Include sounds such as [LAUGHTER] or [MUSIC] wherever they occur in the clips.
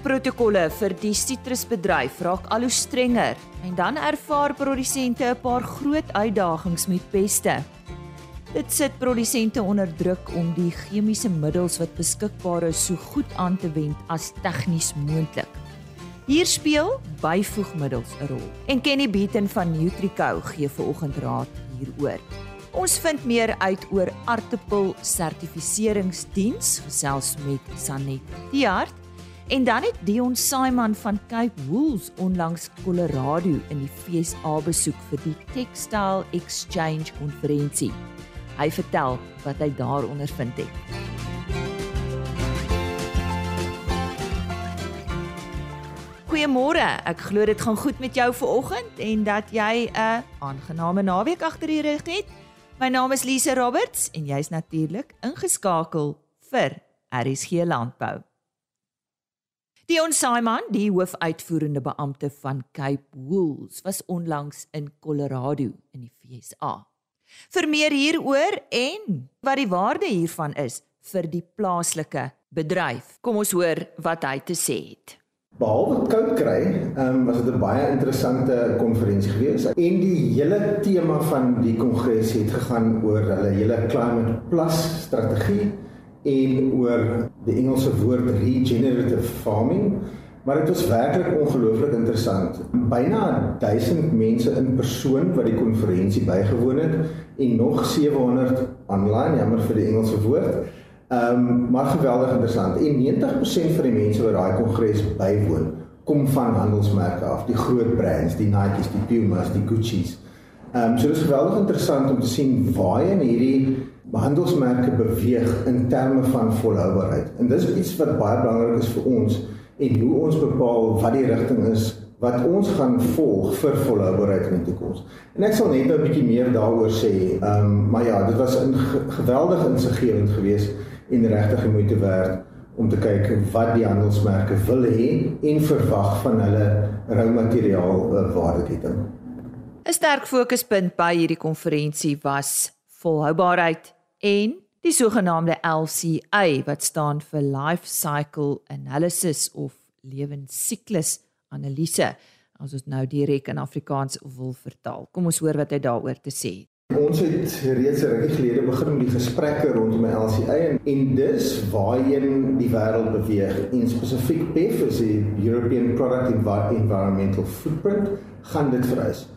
Bestuurprotokolle vir die sitrusbedryf raak al hoe strenger en dan ervaar produsente 'n paar groot uitdagings met peste. Dit sit produsente onder druk om die chemiese middels wat beskikbaar is so goed aan te wend as tegnies moontlik. Hier speel byvoegmiddels 'n rol. En Kenny Beaton van Nutrico gee vir oggend raad hieroor. Ons vind meer uit oor Artepel sertifiseringsdiens gesels met Sanet Tiart En dan het Dion Simon van Cape Wools onlangs Colorado in die FSA besoek vir die Textile Exchange konferensie. Hy vertel wat hy daar ondervind het. Goeiemôre. Ek glo dit gaan goed met jou vanoggend en dat jy 'n aangename naweek agter die rug het. My naam is Lise Roberts en jy's natuurlik ingeskakel vir RSG Landbou. Dion Simon, die hoofuitvoerende beampte van Cape Wools, was onlangs in Colorado in die FSA. Vir meer hieroor en wat die waarde hiervan is vir die plaaslike bedryf. Kom ons hoor wat hy te sê het. Behalwe koud kry, um, was dit 'n baie interessante konferensie gewees en die hele tema van die kongres het gegaan oor hulle hele climate plus strategie en oor die Engelse woord regenerative farming. Maar dit was werklik ongelooflik interessant. Byna 1000 mense in persoon wat die konferensie bygewoon het en nog 700 online, jammer vir die Engelse woord. Ehm um, maar geweldig interessant. En 90% van die mense wat daai kongres bywoon, kom van handelsmerke af, die groot brands, die Nike's, die Puma's, die Gucci's. Ehm um, so dis geweldig interessant om te sien waar in hierdie handelsmerke beweeg in terme van volhoubaarheid. En dis iets wat baie belangrik is vir ons en hoe ons bepaal wat die rigting is wat ons gaan volg vir volhoubaarheid in die toekoms. En ek sal net 'n bietjie meer daaroor sê. Ehm um, maar ja, dit was 'n geweldig insiggewend geweest en regtig moeite werd om te kyk wat die handelsmerke wil hê en verwag van hulle rou materiaal uh, waardeketting. 'n Sterk fokuspunt by hierdie konferensie was volhoubaarheid en die sogenaamde LCA wat staan vir Life Cycle Analysis of lewensiklus analise as ons nou direk in Afrikaans wil vertaal. Kom ons hoor wat hy daaroor te sê het. Ons het reeds 'n rukkie gelede begin met die gesprekke rondom die LCA en, en dis waarheen die wêreld beweeg. En spesifiek PEF is die European Product Environmental Footprint gaan dit vereis.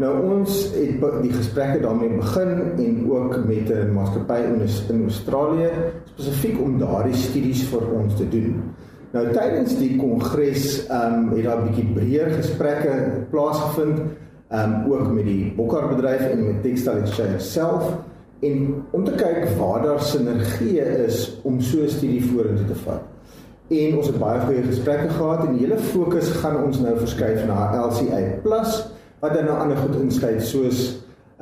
Nou ons het die gesprekke daarmee begin en ook met 'n maatskappy in Australië spesifiek om daardie studies vir ons te doen. Nou tydens die kongres ehm um, het daar 'n bietjie breër gesprekke plaasgevind ehm um, ook met die Bokkar bedryf en met Textile Exchange self en om te kyk waar daar sinergie is om so 'n studie vorentoe te vat. En ons het baie goeie gesprekke gehad en die hele fokus gaan ons nou verskuif na LCA+ wat dan nou ander goed insluit soos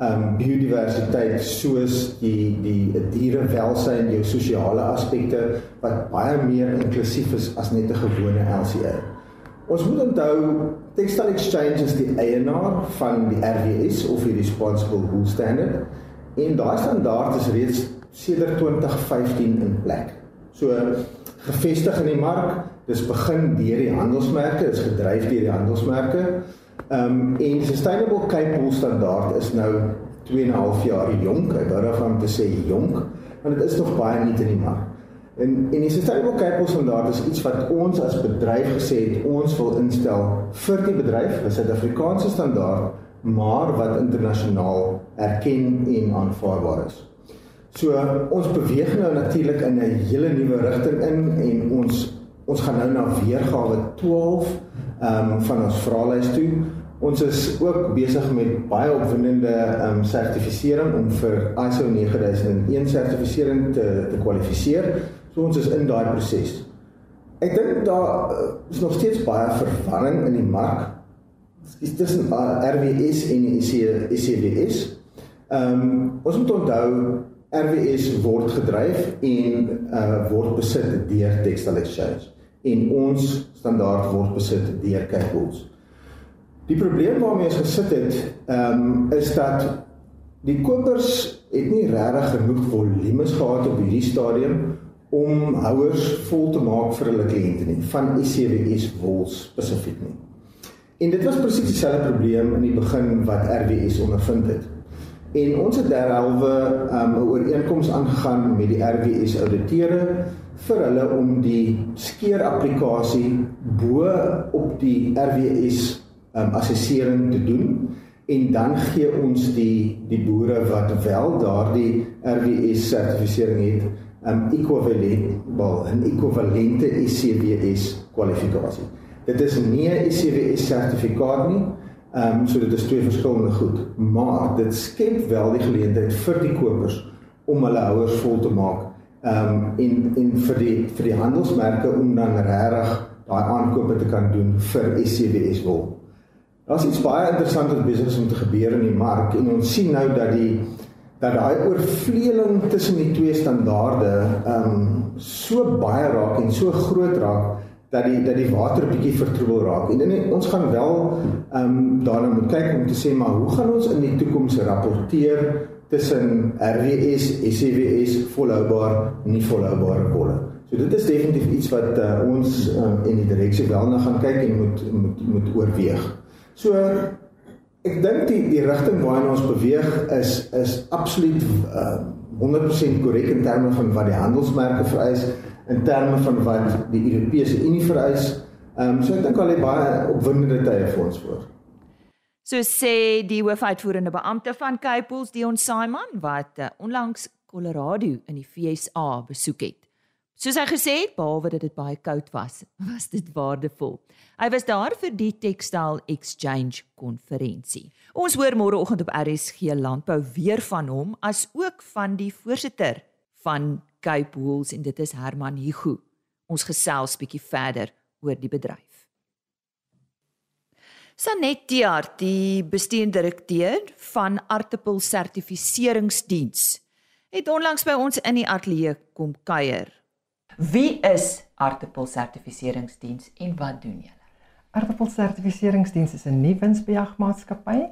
ehm um, biodiversiteit, soos die die dierewelsyn, jou sosiale aspekte wat baie meer inklusief is as net 'n gewone LCA. Ons moet onthou Textile Exchange is die eienaar van die RWS of die Responsible Wool Standard en daai standaard is reeds sedert 2015 in plek. So gevestig in die mark, dis begin deur die handelsmerke, is gedryf deur die handelsmerke. Ehm um, en Sustainable Cape Wool standaard is nou 2.5 jaar jonk. Ek wou daarvan te sê jonk, want dit is nog baie nie in die mark. En en die Sustainable Cape Wool standaard is iets wat ons as bedryf gesê het ons wil instel vir die bedryf, 'n Suid-Afrikaanse standaard, maar wat internasionaal erken en aanvaarbaar is. So ons beweeg nou natuurlik in 'n hele nuwe rigting in en ons ons gaan nou na weergawe 12 ehm um, van ons vraelys toe. Ons is ook besig met baie opwindende ehm um, sertifisering om vir ISO 9001 sertifisering te te kwalifiseer. So ons is in daai proses. Ek dink daar uh, is nog steeds baie verwarring in die mark. Dis tussen RWS en ECWS. Ehm um, ons moet onthou RWS word gedryf en uh, word besit deur Textile Exchange en ons standaard word besit deur Capewols. Die probleem waarmee ons gesit het, ehm um, is dat die kopers het nie regtig genoeg volumes gehad op hierdie stadium om houers vol te maak vir hulle kliënte nie van ICWS wol spesifiek nie. En dit was presies dieselfde probleem in die begin wat RWS ondervind het. En ons het derhalwe um, 'n ooreenkoms aangegaan met die RWS ouditeure vir hulle om die skeer applikasie bo op die RWS um, assessering te doen en dan gee ons die die boere wat wel daardie RWS sertifisering het 'n um, ekwivalent wel 'n ekwivalente ICWS kwalifikasie. Dit is nie 'n ICWS sertifikaat nie. Ehm um, so dit is twee verskillende goed, maar dit skep wel die geleentheid vir die kopers om hulle houers vol te maak. Ehm um, en en vir die vir die handelsmerke om dan regtig daai aankope te kan doen vir ICWS wol. Daar's iets baie interessant wat besig is om te gebeur in die mark en ons sien nou dat die dat daai oorvleeling tussen die twee standaarde ehm um, so baie raak en so groot raak dat die dat die water bietjie vertroebel raak. En in ons gaan wel ehm um, daarna moet kyk om te sê maar hoe gaan ons in die toekoms rapporteer tussen RWS, SCWS volhoubaar nie volhoubare kolle. So dit is definitief iets wat uh, ons um, in die direksie wel na gaan kyk en moet moet moet oorweeg. So ek dink die die rigting waarna ons beweeg is is absoluut uh, 100% korrek in terme van wat die handelsmerke vereis in terme van wat die Europese Unie vereis. Ehm um, so ek dink al het baie opwindende tye vir ons voor. So sê die hoofuitvoerende beampte van Cape Pools, Dion Simon, wat uh, onlangs Colorado in die VSA besoek het. Soos hy gesê het, behalwe dat dit baie koud was, [LAUGHS] was dit waardevol. Hy was daar vir die Textile Exchange konferensie. Ons hoor môreoggend op RSG Landbou weer van hom as ook van die voorsitter van Cape Wool en dit is Herman Hugo. Ons gesels bietjie verder oor die bedryf. Sanet Tiart, die bestuurende direkteur van Artipel Sertifiseringsdiens, het onlangs by ons in die ateljee kom kuier Wie is Artipel Sertifiseringsdiens en wat doen julle? Artipel Sertifiseringsdiens is 'n nuwe-winsbejagmaatskappy.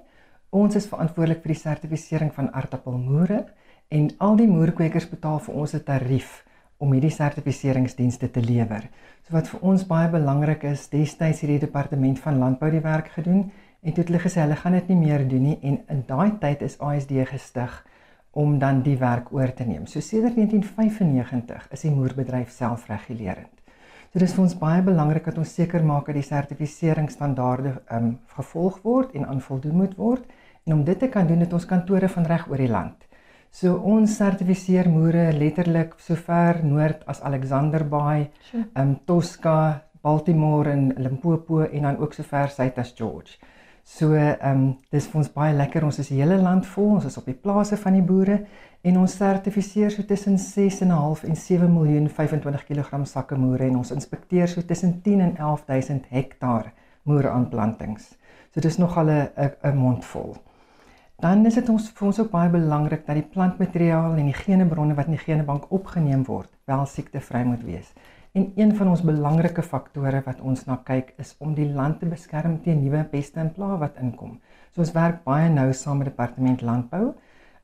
Ons is verantwoordelik vir die sertifisering van aardappelmoere en al die moerkwekers betaal vir ons 'n tarief om hierdie sertifiseringsdienste te lewer. So wat vir ons baie belangrik is, destyds hierdie departement van landbou die werk gedoen en toe het hulle gesê hulle gaan dit nie meer doen nie en in daai tyd is ASD gestig om dan die werk oor te neem. So sedert 1995 is die moerbedryf selfregulerend. So dis vir ons baie belangrik dat ons seker maak dat die sertifiseringsstandaarde ehm um, gevolg word en aan voldoen moet word en om dit te kan doen het ons kantore van reg oor die land. So ons sertifiseer moere letterlik so ver noord as Alexander Bay, ehm um, Tosca, Baltimore en Limpopo en dan ook so ver suid as George. So ehm um, dis vir ons baie lekker. Ons is die hele land vol. Ons is op die plase van die boere en ons sertifiseer so tussen 6.5 en 7 miljoen 25 kg sakke moere en ons inspekteer so tussen 10 en 11000 hektaar moereaanplantings. So dis nog al 'n 'n mond vol. Dan is dit ons vir ons ook baie belangrik dat die plantmateriaal en die genebronne wat in die genebank opgeneem word, wel siektevry moet wees. En een van ons belangrike faktore wat ons na kyk is om die land te beskerm teen nuwe peste en plaae wat inkom. So ons werk baie nou saam met departement landbou.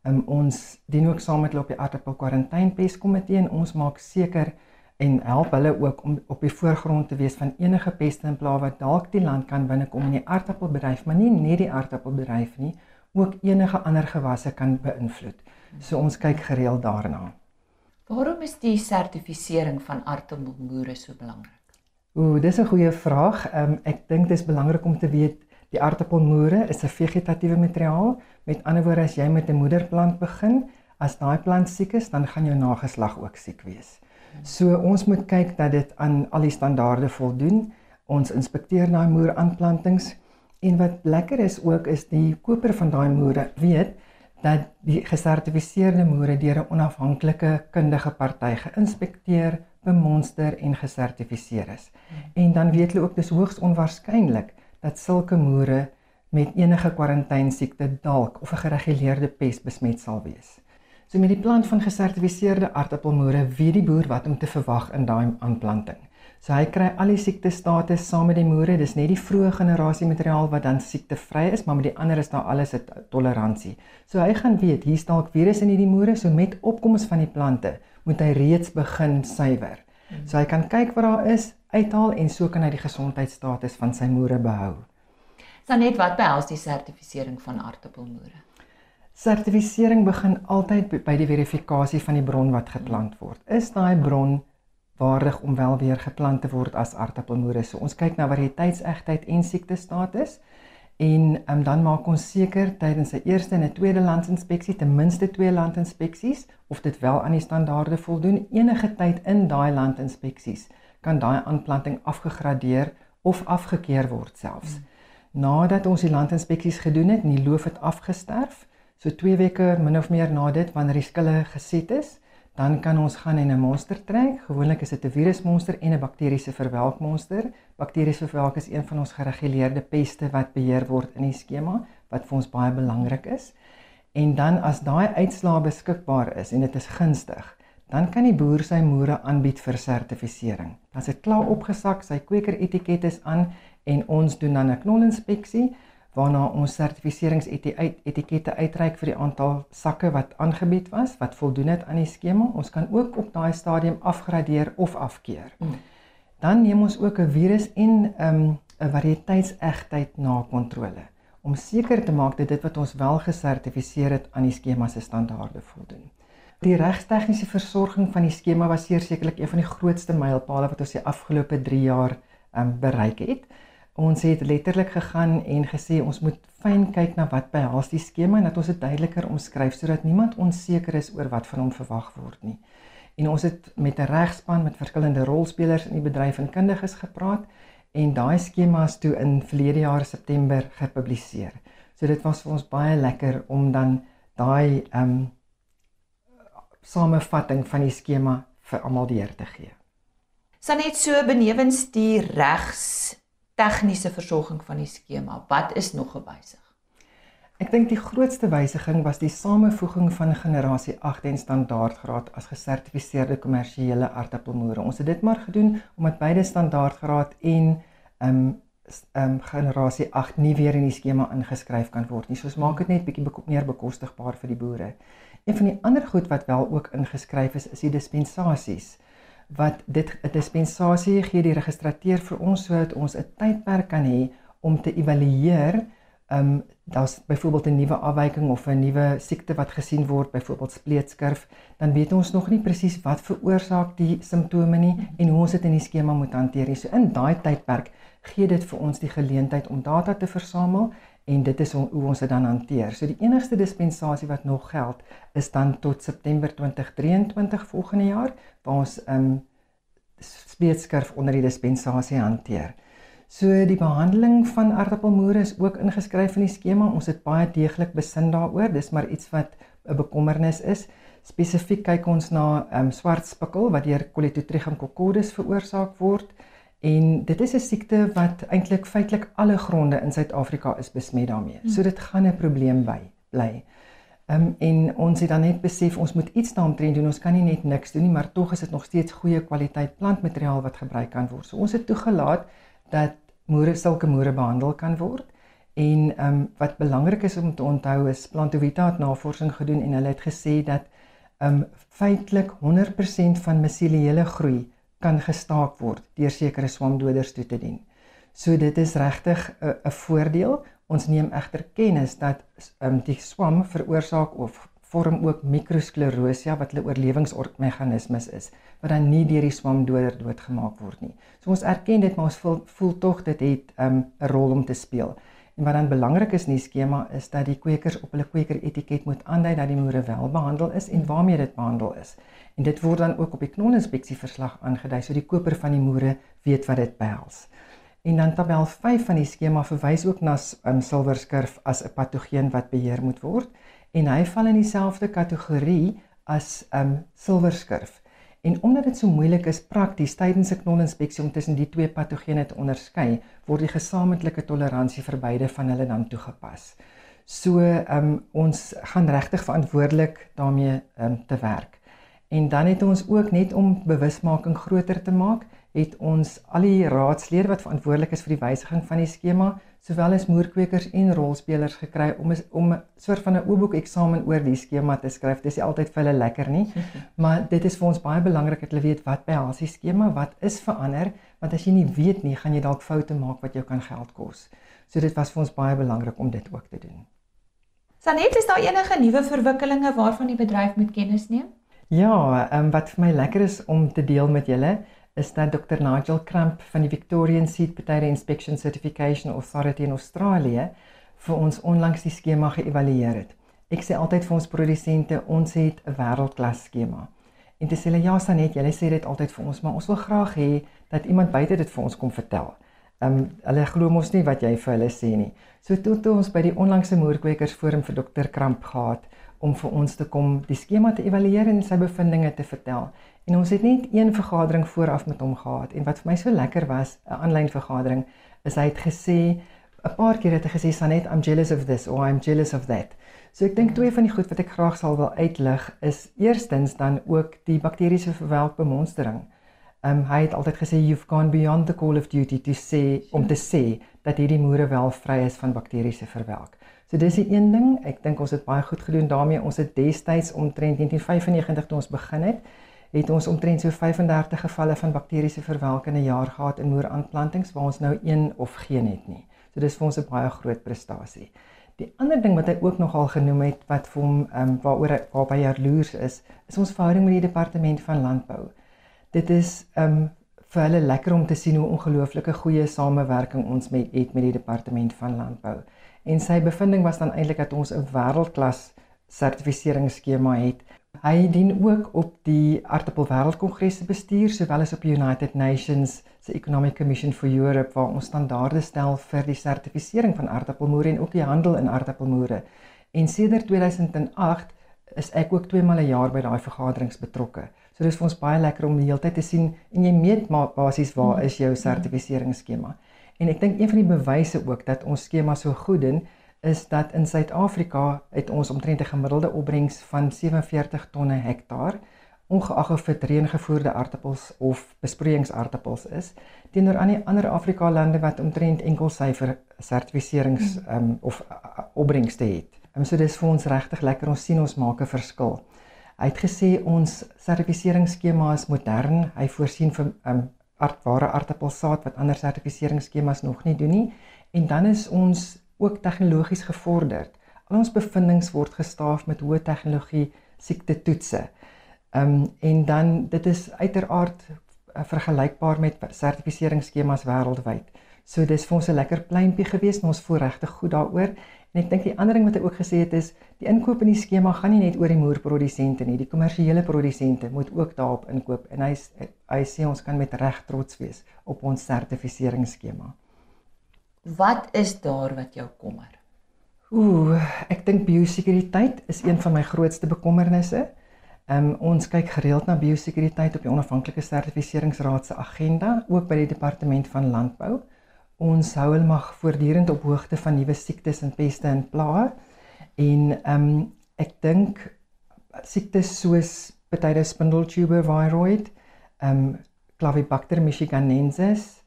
Um, ons dien ook saam met hulle op die aardappel kwarantyne peskomitee en ons maak seker en help hulle ook om op die voorgrond te wees van enige peste en plaae wat dalk die land kan binnekom in die aardappelbedryf, maar nie net die aardappelbedryf nie, ook enige ander gewasse kan beïnvloed. So ons kyk gereeld daarna. Waarom is die sertifisering van aardappelmoere so belangrik? Ooh, dis 'n goeie vraag. Um, ek dink dit is belangrik om te weet die aardappelmoere is 'n vegetatiewe materiaal. Met ander woorde, as jy met 'n moederplant begin, as daai plant siek is, dan gaan jou nageslag ook siek wees. So ons moet kyk dat dit aan al die standaarde voldoen. Ons inspekteer daai moeraanplantings en wat lekker is ook is die koper van daai moere weet dat die gesertifiseerde moere deur 'n onafhanklike kundige party geïnspekteer, bemonster en gesertifiseer is. En dan weet hulle ook dis hoogs onwaarskynlik dat sulke moere met enige kwarantyne siekte dalk of 'n gereguleerde pes besmet sal wees. So met die plant van gesertifiseerde aardappelmoere weet die boer wat om te verwag in daai aanplanting. So hy kry al die siekte status saam met die moere. Dis net die vroeë generasie materiaal wat dan siektevry is, maar met die ander is daar alles 'n toleransie. So hy gaan weet hier's dalk virus in hierdie moere, so met opkoms van die plante moet hy reeds begin suiwer. So hy kan kyk wat daar is, uithaal en so kan hy die gesondheidsstatus van sy moere behou. Sanet, wat behels die sertifisering van aardappelmoere? Sertifisering begin altyd by die verifikasie van die bron wat geplant word. Is daai bron waardig om wel weer geplant te word as aardappelmoere? So ons kyk na variëteitsegtheid en siektestatus en um, dan maak ons seker tydens 'n eerste en 'n tweede landinspeksie ten minste twee landinspeksies of dit wel aan die standaarde voldoen. Enige tyd in daai landinspeksies kan daai aanplanting afgegradeer of afgekeur word selfs. Hmm. Nadat ons die landinspeksies gedoen het en die loof het afgesterf, so 2 weke min of meer na dit wanneer die skille geset is, dan kan ons gaan en 'n monster trek. Gewoonlik is dit 'n virusmonster en 'n bakteriese verwelkmonster. Bakteriese verwelk is een van ons gereguleerde peste wat beheer word in die skema wat vir ons baie belangrik is. En dan as daai uitslae beskikbaar is en dit is gunstig, dan kan die boer sy moere aanbied vir sertifisering. As dit klaar opgesak, sy kweker etiket is aan en ons doen dan 'n knolinspeksie waarna ons sertifiseringsetikette uitreik vir die aantal sakke wat aangebied was wat voldoen het aan die skema. Ons kan ook op daai stadium afgradeer of afkeur. Hmm. Dan neem ons ook 'n virus en 'n um, variëteitsegtheid na kontrole om seker te maak dat dit wat ons wel gesertifiseer het aan die skema se standaarde voldoen. Die regstegniese versorging van die skema was sekerlik een van die grootste mylpale wat ons die afgelope 3 jaar um, bereik het. Ons het letterlik gegaan en gesê ons moet fyn kyk na wat behels die skema en dat ons dit duideliker omskryf sodat niemand onseker is oor wat van hom verwag word nie. En ons het met 'n regspan met verskillende rolspelers in die bedryf en kundiges gepraat en daai skemas toe in verlede jaar September gepubliseer. So dit was vir ons baie lekker om dan daai ehm um, samevatting van die skema vir almal deur te gee. Sanet so benewens die regs tegniese versorging van die skema, wat is nog gewysig? Ek dink die grootste wysiging was die samevoeging van generasie 8 en standaardgraad as gesertifiseerde kommersiële aardappelmoere. Ons het dit maar gedoen omdat beide standaardgraad en ehm um, ehm um, generasie 8 nie weer in die skema ingeskryf kan word nie. So ons maak dit net bietjie meer bekostigbaar vir die boere. Een van die ander goed wat wel ook ingeskryf is, is die dispensasies. Wat dit 'n dispensasie gee die registreer vir ons sodat ons 'n tydperk kan hê om te evalueer ehm um, daar's byvoorbeeld 'n nuwe afwyking of 'n nuwe siekte wat gesien word, byvoorbeeld spleetskurf, dan weet ons nog nie presies wat veroorsaak die simptome nie en hoe ons dit in die skema moet hanteer. So in daai tydperk gee dit vir ons die geleentheid om data te versamel en dit is hoe ons dit dan hanteer. So die enigste dispensasie wat nog geld is dan tot September 2023 volgende jaar waar ons ehm um, speetskurf onder die dispensasie hanteer. So die behandeling van aardappelmoere is ook ingeskryf in die skema. Ons het baie deeglik besin daaroor. Dis maar iets wat 'n bekommernis is. Spesifiek kyk ons na ehm um, swart spikkel wat deur Colitotrichum coccodus veroorsaak word. En dit is 'n siekte wat eintlik feitelik alle gronde in Suid-Afrika is besmet daarmee. So dit gaan 'n probleem by bly. Ehm um, en ons het dan net besef ons moet iets daaroor doen. Ons kan nie net niks doen nie, maar tog is dit nog steeds goeie kwaliteit plantmateriaal wat gebruik kan word. So ons het toegelaat dat moere sulke moere behandel kan word. En ehm um, wat belangrik is om te onthou is Plantovita het navorsing gedoen en hulle het gesê dat ehm um, feitelik 100% van miseliele groei kan gestaak word deur sekere swamdoders toe te dien. So dit is regtig 'n voordeel. Ons neem egter kennis dat um, die swam veroorsaak of vorm ook mikrosklerosia wat hulle oorlewingsmeganismes is wat dan nie deur die swamdoder doodgemaak word nie. So ons erken dit maar ons voel, voel tog dit het ehm, 'n um, rol om te speel. En wat dan belangrik is in die skema is dat die kwekers op hulle kweker etiket moet aandui dat die moere wel behandel is en waarmee dit behandel is. En dit word dan ook op die knolinspeksie verslag aangedui so die koper van die moere weet wat dit behels. En dan tabel 5 van die skema verwys ook na um, silverskurf as 'n patogeen wat beheer moet word en hy val in dieselfde kategorie as um, silverskurf. En omdat dit so moeilik is prakties tydens 'n knolinspeksie om tussen die twee patogene te onderskei, word die gesamentlike toleransie vir beide van hulle dan toegepas. So, ehm um, ons gaan regtig verantwoordelik daarmee ehm um, te werk. En dan het ons ook net om bewusmaking groter te maak, het ons al die raadslede wat verantwoordelik is vir die wysiging van die skema, sowel as moerkwekers en rolspelers gekry om is, om 'n soort van 'n oopboek eksamen oor die skema te skryf. Dit is altyd vir hulle lekker nie, [LAUGHS] maar dit is vir ons baie belangrik dat hulle weet wat behels die skema, wat is verander, want as jy nie weet nie, gaan jy dalk foute maak wat jou kan geld kos. So dit was vir ons baie belangrik om dit ook te doen. Sanet, is daar enige nuwe verwikkelinge waarvan die bedryf moet kennis neem? Ja, um, wat vir my lekker is om te deel met julle is dat Dr Nigel Cramp van die Victorian Seed Potato Inspection Certification Authority in Australië vir ons onlangs die skema geëvalueer het. Ek sê altyd vir ons produsente, ons het 'n wêreldklas skema. En dis hulle ja, Sanet, julle sê dit altyd vir ons, maar ons wil graag hê dat iemand buite dit vir ons kom vertel. Ehm um, hulle glo mos nie wat jy vir hulle sê nie. So toe toe ons by die onlangse moerkwekers forum vir Dr Cramp gehad om vir ons te kom die skema te evalueer en sy bevindinge te vertel. En ons het net een vergadering vooraf met hom gehad en wat vir my so lekker was, 'n aanlyn vergadering, is hy het gesê 'n paar keer het hy gesê Sanet, I'm jealous of this or I'm jealous of that. So ek dink twee van die goed wat ek graag sal wil uitlig is eerstens dan ook die bakteriese verwelkbemonstering. Um hy het altyd gesê you've gone beyond the call of duty to say om te sê dat hierdie moere wel vry is van bakteriese verwelk. So dis die een ding, ek dink ons het baie goed gedoen daarmee. Ons het destyds omtrent 1995 toe ons begin het, het ons omtrent so 35 gevalle van bakteriese verwelk in 'n jaar gehad in moeraanplantings waar ons nou een of geen het nie. So dis vir ons 'n baie groot prestasie. Die ander ding wat hy ook nogal genoem het wat vir hom ehm um, waaroor waarby hy jaloers is, is ons verhouding met die departement van landbou. Dit is um, vir hulle lekker om te sien hoe ongelooflike goeie samewerking ons met het met die departement van landbou. En sy bevinding was dan eintlik dat ons 'n wêreldklas sertifiseringsskema het Hy dien ook op die Aardappel Wêreldkongres se bestuur sowel as op die United Nations se Economic Commission for Europe waar ons standaarde stel vir die sertifisering van aardappelmoere en ook die handel in aardappelmoere. En sedert 2008 is ek ook twee maal 'n jaar by daai vergaderings betrokke. So dis vir ons baie lekker om die hele tyd te sien en jy meet maar basies waar is jou sertifiseringsskema. En ek dink een van die bewyse ook dat ons skema so goed doen is dat in Suid-Afrika het ons omtrent 'n gemiddelde opbrengs van 47 tonne hektaar ongeag of dit reëngevoerde aardappels of besproeiingsaardappels is teenoor aan die ander Afrika lande wat omtrent enkel syfer sertifiserings um, of uh, opbrengste het. Um, so dis vir ons regtig lekker ons sien ons maak 'n verskil. Hy het gesê ons sertifiseringsskema is modern. Hy voorsien vir um, aardware aardappelsaad wat ander sertifiseringsskemas nog nie doen nie en dan is ons ook tegnologies gevorderd. Al ons bevindinge word gestaaf met hoë tegnologie siekte toetse. Ehm um, en dan dit is uiteraard uh, vergelykbaar met sertifiseringsskemas wêreldwyd. So dis vir ons 'n lekker pleintjie gewees, maar ons voel regtig goed daaroor. En ek dink die ander ding wat hy ook gesê het is die inkoop in die skema gaan nie net oor die moerprodusente nie, die kommersiële produsente moet ook daarop inkoop en hy hy sê ons kan met reg trots wees op ons sertifiseringsskema. Wat is daar wat jou kommer? Ooh, ek dink biosekuriteit is een van my grootste bekommernisse. Ehm um, ons kyk gereeld na biosekuriteit op die onafhanklike sertifiseringsraad se agenda, ook by die departement van landbou. Ons hou hulle mag voortdurend op hoogte van nuwe siektes en peste en plaae. En ehm um, ek dink siektes soos potato spindle tuber viroid, ehm um, Clavibacter michiganensis,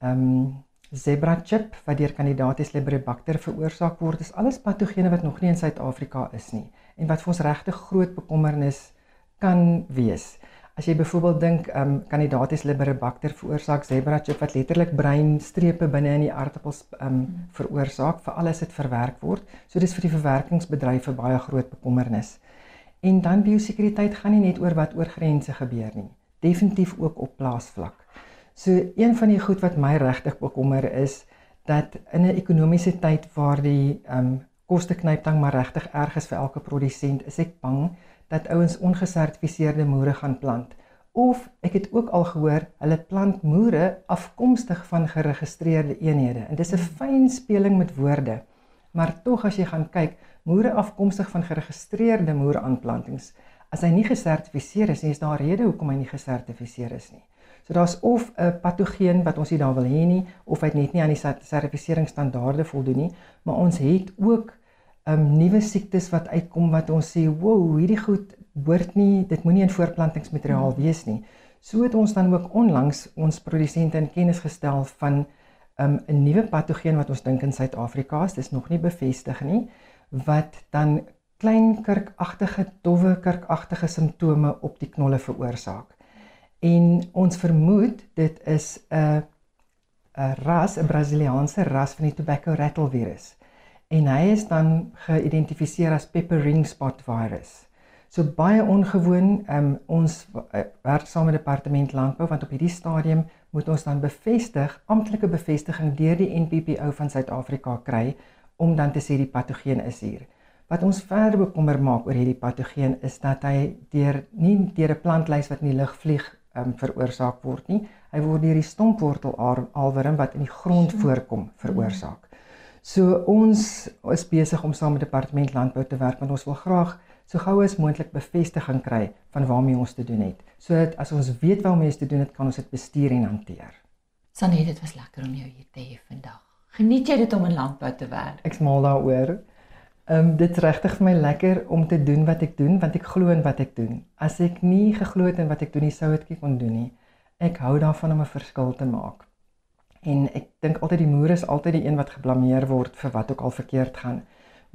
ehm um, zebra chip wat deur Candidate Leberibacter veroorsaak word, is alles patogene wat nog nie in Suid-Afrika is nie en wat vir ons regtig groot bekommernis kan wees. As jy byvoorbeeld dink, ehm um, Candidate Leberibacter veroorsaak zebra chip wat letterlik breinstrepe binne in die aardappels ehm um, veroorsaak, veral as dit verwerk word. So dis vir die verwerkingsbedryf 'n baie groot bekommernis. En dan biosekuriteit gaan nie net oor wat oor grense gebeur nie, definitief ook op plaasvlak. So een van die goed wat my regtig bekommer is dat in 'n ekonomiese tyd waar die ehm um, koste knyptang maar regtig erg is vir elke produsent, is ek bang dat ouens ongesertifiseerde moere gaan plant. Of ek het ook al gehoor hulle plant moere afkomstig van geregistreerde eenhede. En dis 'n fyn speling met woorde. Maar tog as jy gaan kyk, moere afkomstig van geregistreerde moeraanplantings, as hy nie gesertifiseer is nie, is daar rede hoekom hy nie gesertifiseer is nie. So daar's of 'n patogeen wat ons nie daar wil hê nie of hy net nie aan die sertifiseringsstandaarde voldoen nie, maar ons het ook um nuwe siektes wat uitkom wat ons sê, "Wow, hierdie goed behoort nie, dit moenie in voorplantingsmateriaal wees nie." So het ons dan ook onlangs ons produsente in kennis gestel van um, 'n nuwe patogeen wat ons dink in Suid-Afrika is, dis nog nie bevestig nie, wat dan klein kurkagtige, dowwe kurkagtige simptome op die knolle veroorsaak. En ons vermoed dit is 'n 'n ras, 'n Brasiliaanse ras van die tobacco rattle virus. En hy is dan geïdentifiseer as pepper ring spot virus. So baie ongewoon, um, ons uh, werk saam met departement landbou want op hierdie stadium moet ons dan bevestig, amptelike bevestiging deur die NPPO van Suid-Afrika kry om dan te sê die patogeen is hier. Wat ons verder bekommer maak oor hierdie patogeen is dat hy deur nie deur 'n plantlys wat in die lug vlieg um, veroorsaak word nie. Hy word deur die stompwortel alwurm wat in die grond voorkom veroorsaak. So ons is besig om saam met departement landbou te werk want ons wil graag so gou as moontlik bevestiging kry van waarmee ons te doen het. Sodat as ons weet waarmee ons te doen het, kan ons dit bestuur en hanteer. Sanet, dit was lekker om jou hier te hê vandag. Geniet jy dit om in landbou te werk? Ek smaal daaroor. Ehm um, dit is regtig vir my lekker om te doen wat ek doen want ek glo in wat ek doen. As ek nie geglo het in wat ek doen nie, sou ek dit kon doen nie. Ek hou daarvan om 'n verskil te maak. En ek dink altyd die moer is altyd die een wat geblameer word vir wat ook al verkeerd gaan.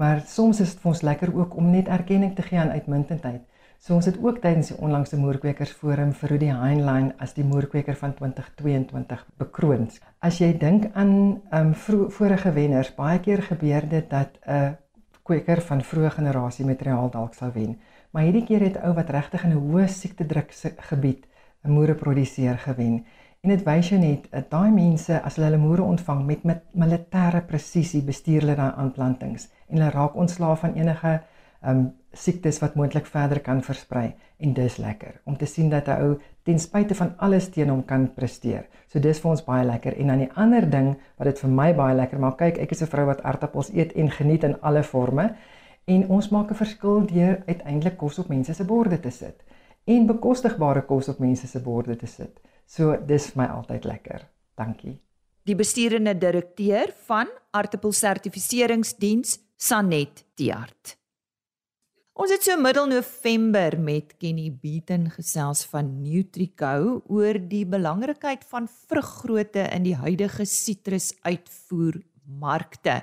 Maar soms is dit vir ons lekker ook om net erkenning te gee aan uitmuntendheid. So ons het ook tydens die onlangse moerkwekersforum vir Rudy Heinlein as die moerkweker van 2022 bekroon. As jy dink aan ehm um, vorige wenners, baie keer gebeur dit dat 'n kweker van vroeë generasie materiaal dalk sou wen. Maar hierdie keer het 'n ou wat regtig in 'n hoë siektedruk gebied 'n moere produseer gewen. En dit wys jou net dat daai mense as hulle hulle moere ontvang met met militêre presisie bestuur hulle daai aanplantings en hulle raak ontslaaf van enige ehm um, siektes wat moontlik verder kan versprei en dis lekker om te sien dat 'n ou ten spyte van alles teen hom kan presteer. So dis vir ons baie lekker en dan die ander ding wat dit vir my baie lekker maak, kyk ek is 'n vrou wat aardappels eet en geniet in alle forme en ons maak 'n verskil deur uiteindelik kos op mense se borde te sit en bekostigbare kos op mense se borde te sit. So dis vir my altyd lekker. Dankie. Die besturende direkteur van aardappelsertifiseringsdiens Sanet Tiart. Ons het so middel November met Kenny Beaton gesels van Nutrico oor die belangrikheid van vruggrootte in die huidige sitrusuitvoermarkte.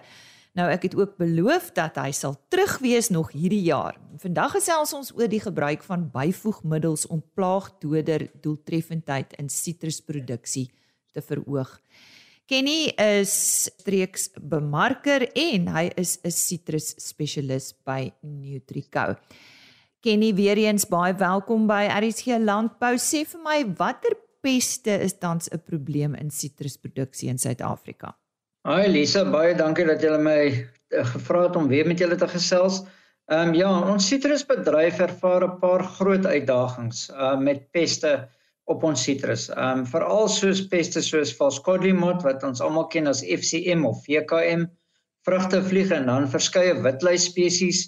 Nou ek het ook beloof dat hy sal terugwees nog hierdie jaar. Vandag gesels ons oor die gebruik van byvoegmiddels om plaagdoder doeltreffendheid in sitrusproduksie te verhoog. Kenny is streeksbemarker en hy is 'n sitrus spesialis by Nutrico. Kenny, weer eens baie welkom by RSG Landbou. Sê vir my watter peste is tans 'n probleem in sitrusproduksie in Suid-Afrika? Hi Lisa, baie dankie dat jy my uh, gevra het om weer met julle te gesels. Ehm um, ja, ons sitrusbedryf ervaar 'n paar groot uitdagings uh, met peste op ons sitrus. Ehm um, veral soos peste soos Falscodlimot wat ons almal ken as FCM of VKM, vrugtevlieg en dan verskeie witlys spesies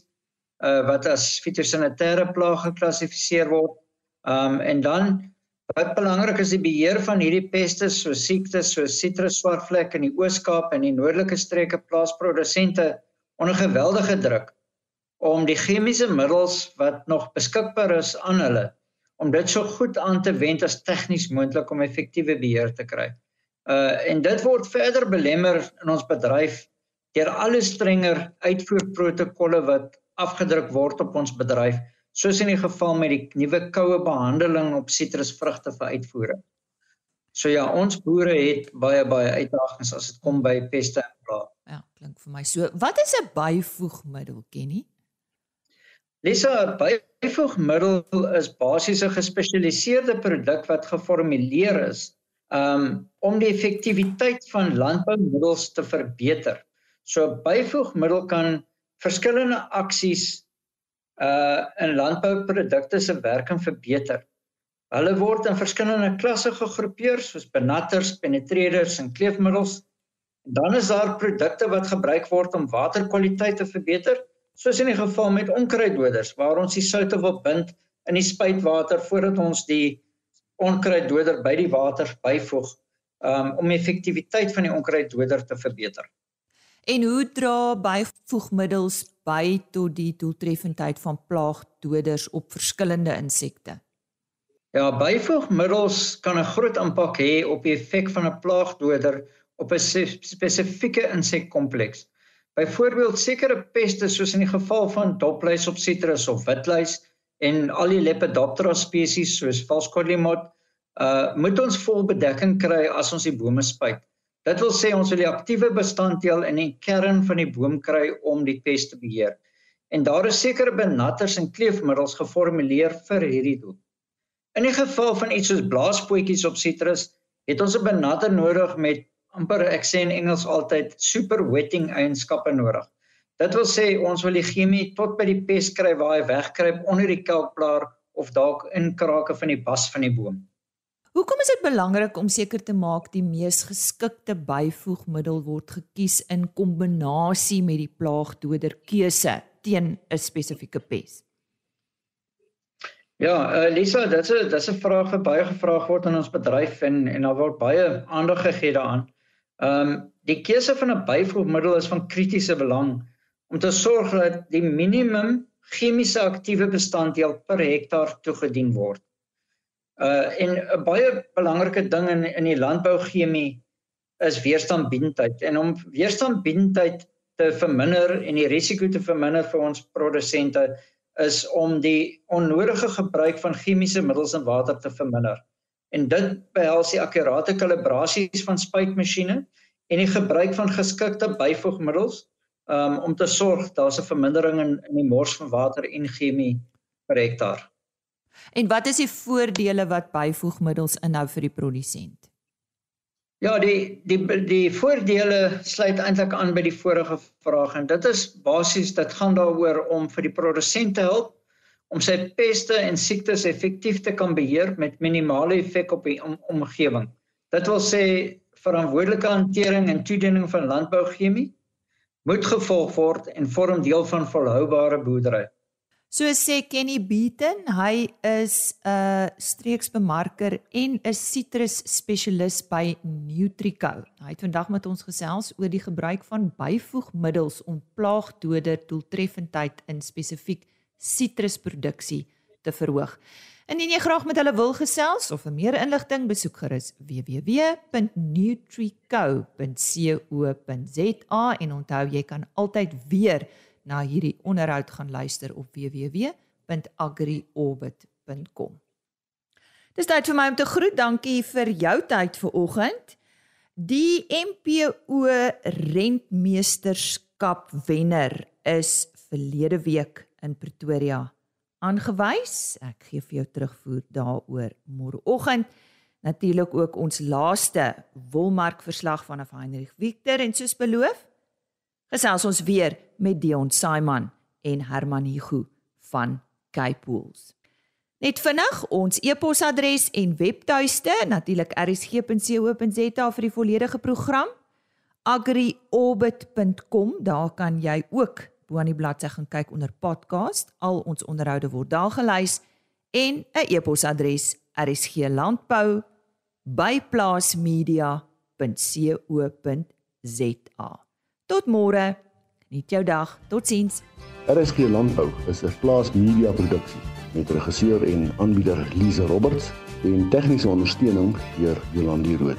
uh, wat as fitosanitêre plaag geklassifiseer word. Ehm um, en dan Wat belangrik is die beheer van hierdie peste so siektes so sitrus swartvlek in die Oos-Kaap en die noordelike streke plaas produsente onder geweldige druk om die chemiese middels wat nog beskikbaar is aan hulle om dit so goed aan te wend as tegnies moontlik om effektiewe beheer te kry. Uh en dit word verder belemmer in ons bedryf deur alle strenger uitvoerprotokolle wat afgedruk word op ons bedryf soos in die geval met die nuwe koue behandeling op sitrusvrugte vir uitvoering. So ja, ons boere het baie baie uitdagings as dit kom by peste en plaag. Ja, klink vir my so. Wat is 'n byvoegmiddel, Kenny? Lisa, 'n byvoegmiddel is basies 'n gespesialiseerde produk wat geformuleer is um om die effektiwiteit van landboumiddels te verbeter. So byvoegmiddel kan verskillende aksies uh in landbouprodukte se werking verbeter. Hulle word in verskillende klasse gegroepeer soos benatters, penetreerders en kleefmiddels. En dan is daar produkte wat gebruik word om waterkwaliteit te verbeter, soos in die geval met onkruiddoders waar ons die soutte wil bind in die spuitwater voordat ons die onkruiddoder by die water byvoeg um, om die effektiwiteit van die onkruiddoder te verbeter. En hoe dra byvoegmiddels by tot die doeltreffendheid van plaagdoders op verskillende insekte? Ja, byvoegmiddels kan 'n groot impak hê op die effek van 'n plaagdoder op 'n spesifieke insekkompleks. Byvoorbeeld sekere peste soos in die geval van dopluis op sitrus of witluis en al die Lepidoptera spesies soos Falscollimot, uh moet ons vol bedekking kry as ons die bome spuit. Dit wil sê ons wil die aktiewe bestanddeel in die kern van die boom kry om die pes te beheer. En daar is sekere benatters en kleefmiddels geformuleer vir hierdie doel. In die geval van iets soos blaaspootjies op sitrus, het ons 'n benatter nodig met amper ek sê in Engels altyd super wetting eienskappe nodig. Dit wil sê ons wil die chemie tot by die pes kry waar hy wegkruip onder die kelkblaar of dalk in krake van die bas van die boom. Hoekom is dit belangrik om seker te maak die mees geskikte byvoegmiddel word gekies in kombinasie met die plaagdoder keuse teen 'n spesifieke pes? Ja, uh, Lisa, dit is 'n dis 'n vraag wat baie gevra word in ons bedryf en en daar word baie aandag gegee daaraan. Ehm um, die keuse van 'n byvoegmiddel is van kritiese belang om te sorg dat die minimum chemiese aktiewe bestanddeel per hektaar toegedien word. Uh en 'n baie belangrike ding in in die landbouchemie is weerstandbiedendheid en om weerstandbiedendheid te verminder en die risiko te verminder vir ons produsente is om die onnodige gebruik van chemiese middels in water te verminder. En dit behels die akkurate kalibrasies van spuitmasjiene en die gebruik van geskikte byvoegmiddels um, om te sorg daar's 'n vermindering in in die mors van water en chemie per hektaar. En wat is die voordele wat byvoegmiddels inhou vir die produsent? Ja, die die die voordele sluit eintlik aan by die vorige vraag en dit is basies dit gaan daaroor om vir die produsent te help om sy peste en siektes effektief te kan beheer met minimale effek op die om, omgewing. Dit wil sê verantwoordelike hantering en toediening van landbouchemie moet gevolg word en vorm deel van volhoubare boerdery. So sê Kenny Beaton, hy is 'n streeksbemarker en 'n sitrus spesialis by Nutrico. Hy het vandag met ons gesels oor die gebruik van byvoegmiddels om plaagdoder doeltreffendheid in spesifiek sitrusproduksie te verhoog. Indien jy graag met hulle wil gesels of vir meer inligting, besoek gerus www.nutrico.co.za en onthou jy kan altyd weer na hierdie onderhoud gaan luister op www.agriorbit.com. Dis tyd vir my om te groet. Dankie vir jou tyd vanoggend. Die MPO rentmeesterskap wenner is verlede week in Pretoria aangewys. Ek gee vir jou terugvoer daaroor môreoggend. Natuurlik ook ons laaste wolmark verslag van Heinrich Victor en soos beloof gesels ons weer met Dion Simon en Herman Hugo van Cape Pools. Net vinnig ons e-posadres en webtuiste natuurlik rsg.co.za vir die volledige program. agriorbit.com daar kan jy ook bo aan die bladsy gaan kyk onder podcast. Al ons onderhoude word daar gelys en 'n e-posadres rsglandbou@plaasmedia.co.za Tot môre. Geniet jou dag. Totsiens. RSG Landbou is 'n plaas media produksie met regisseur en aanbieder Lize Roberts en tegniese ondersteuning deur Jolande Rooi.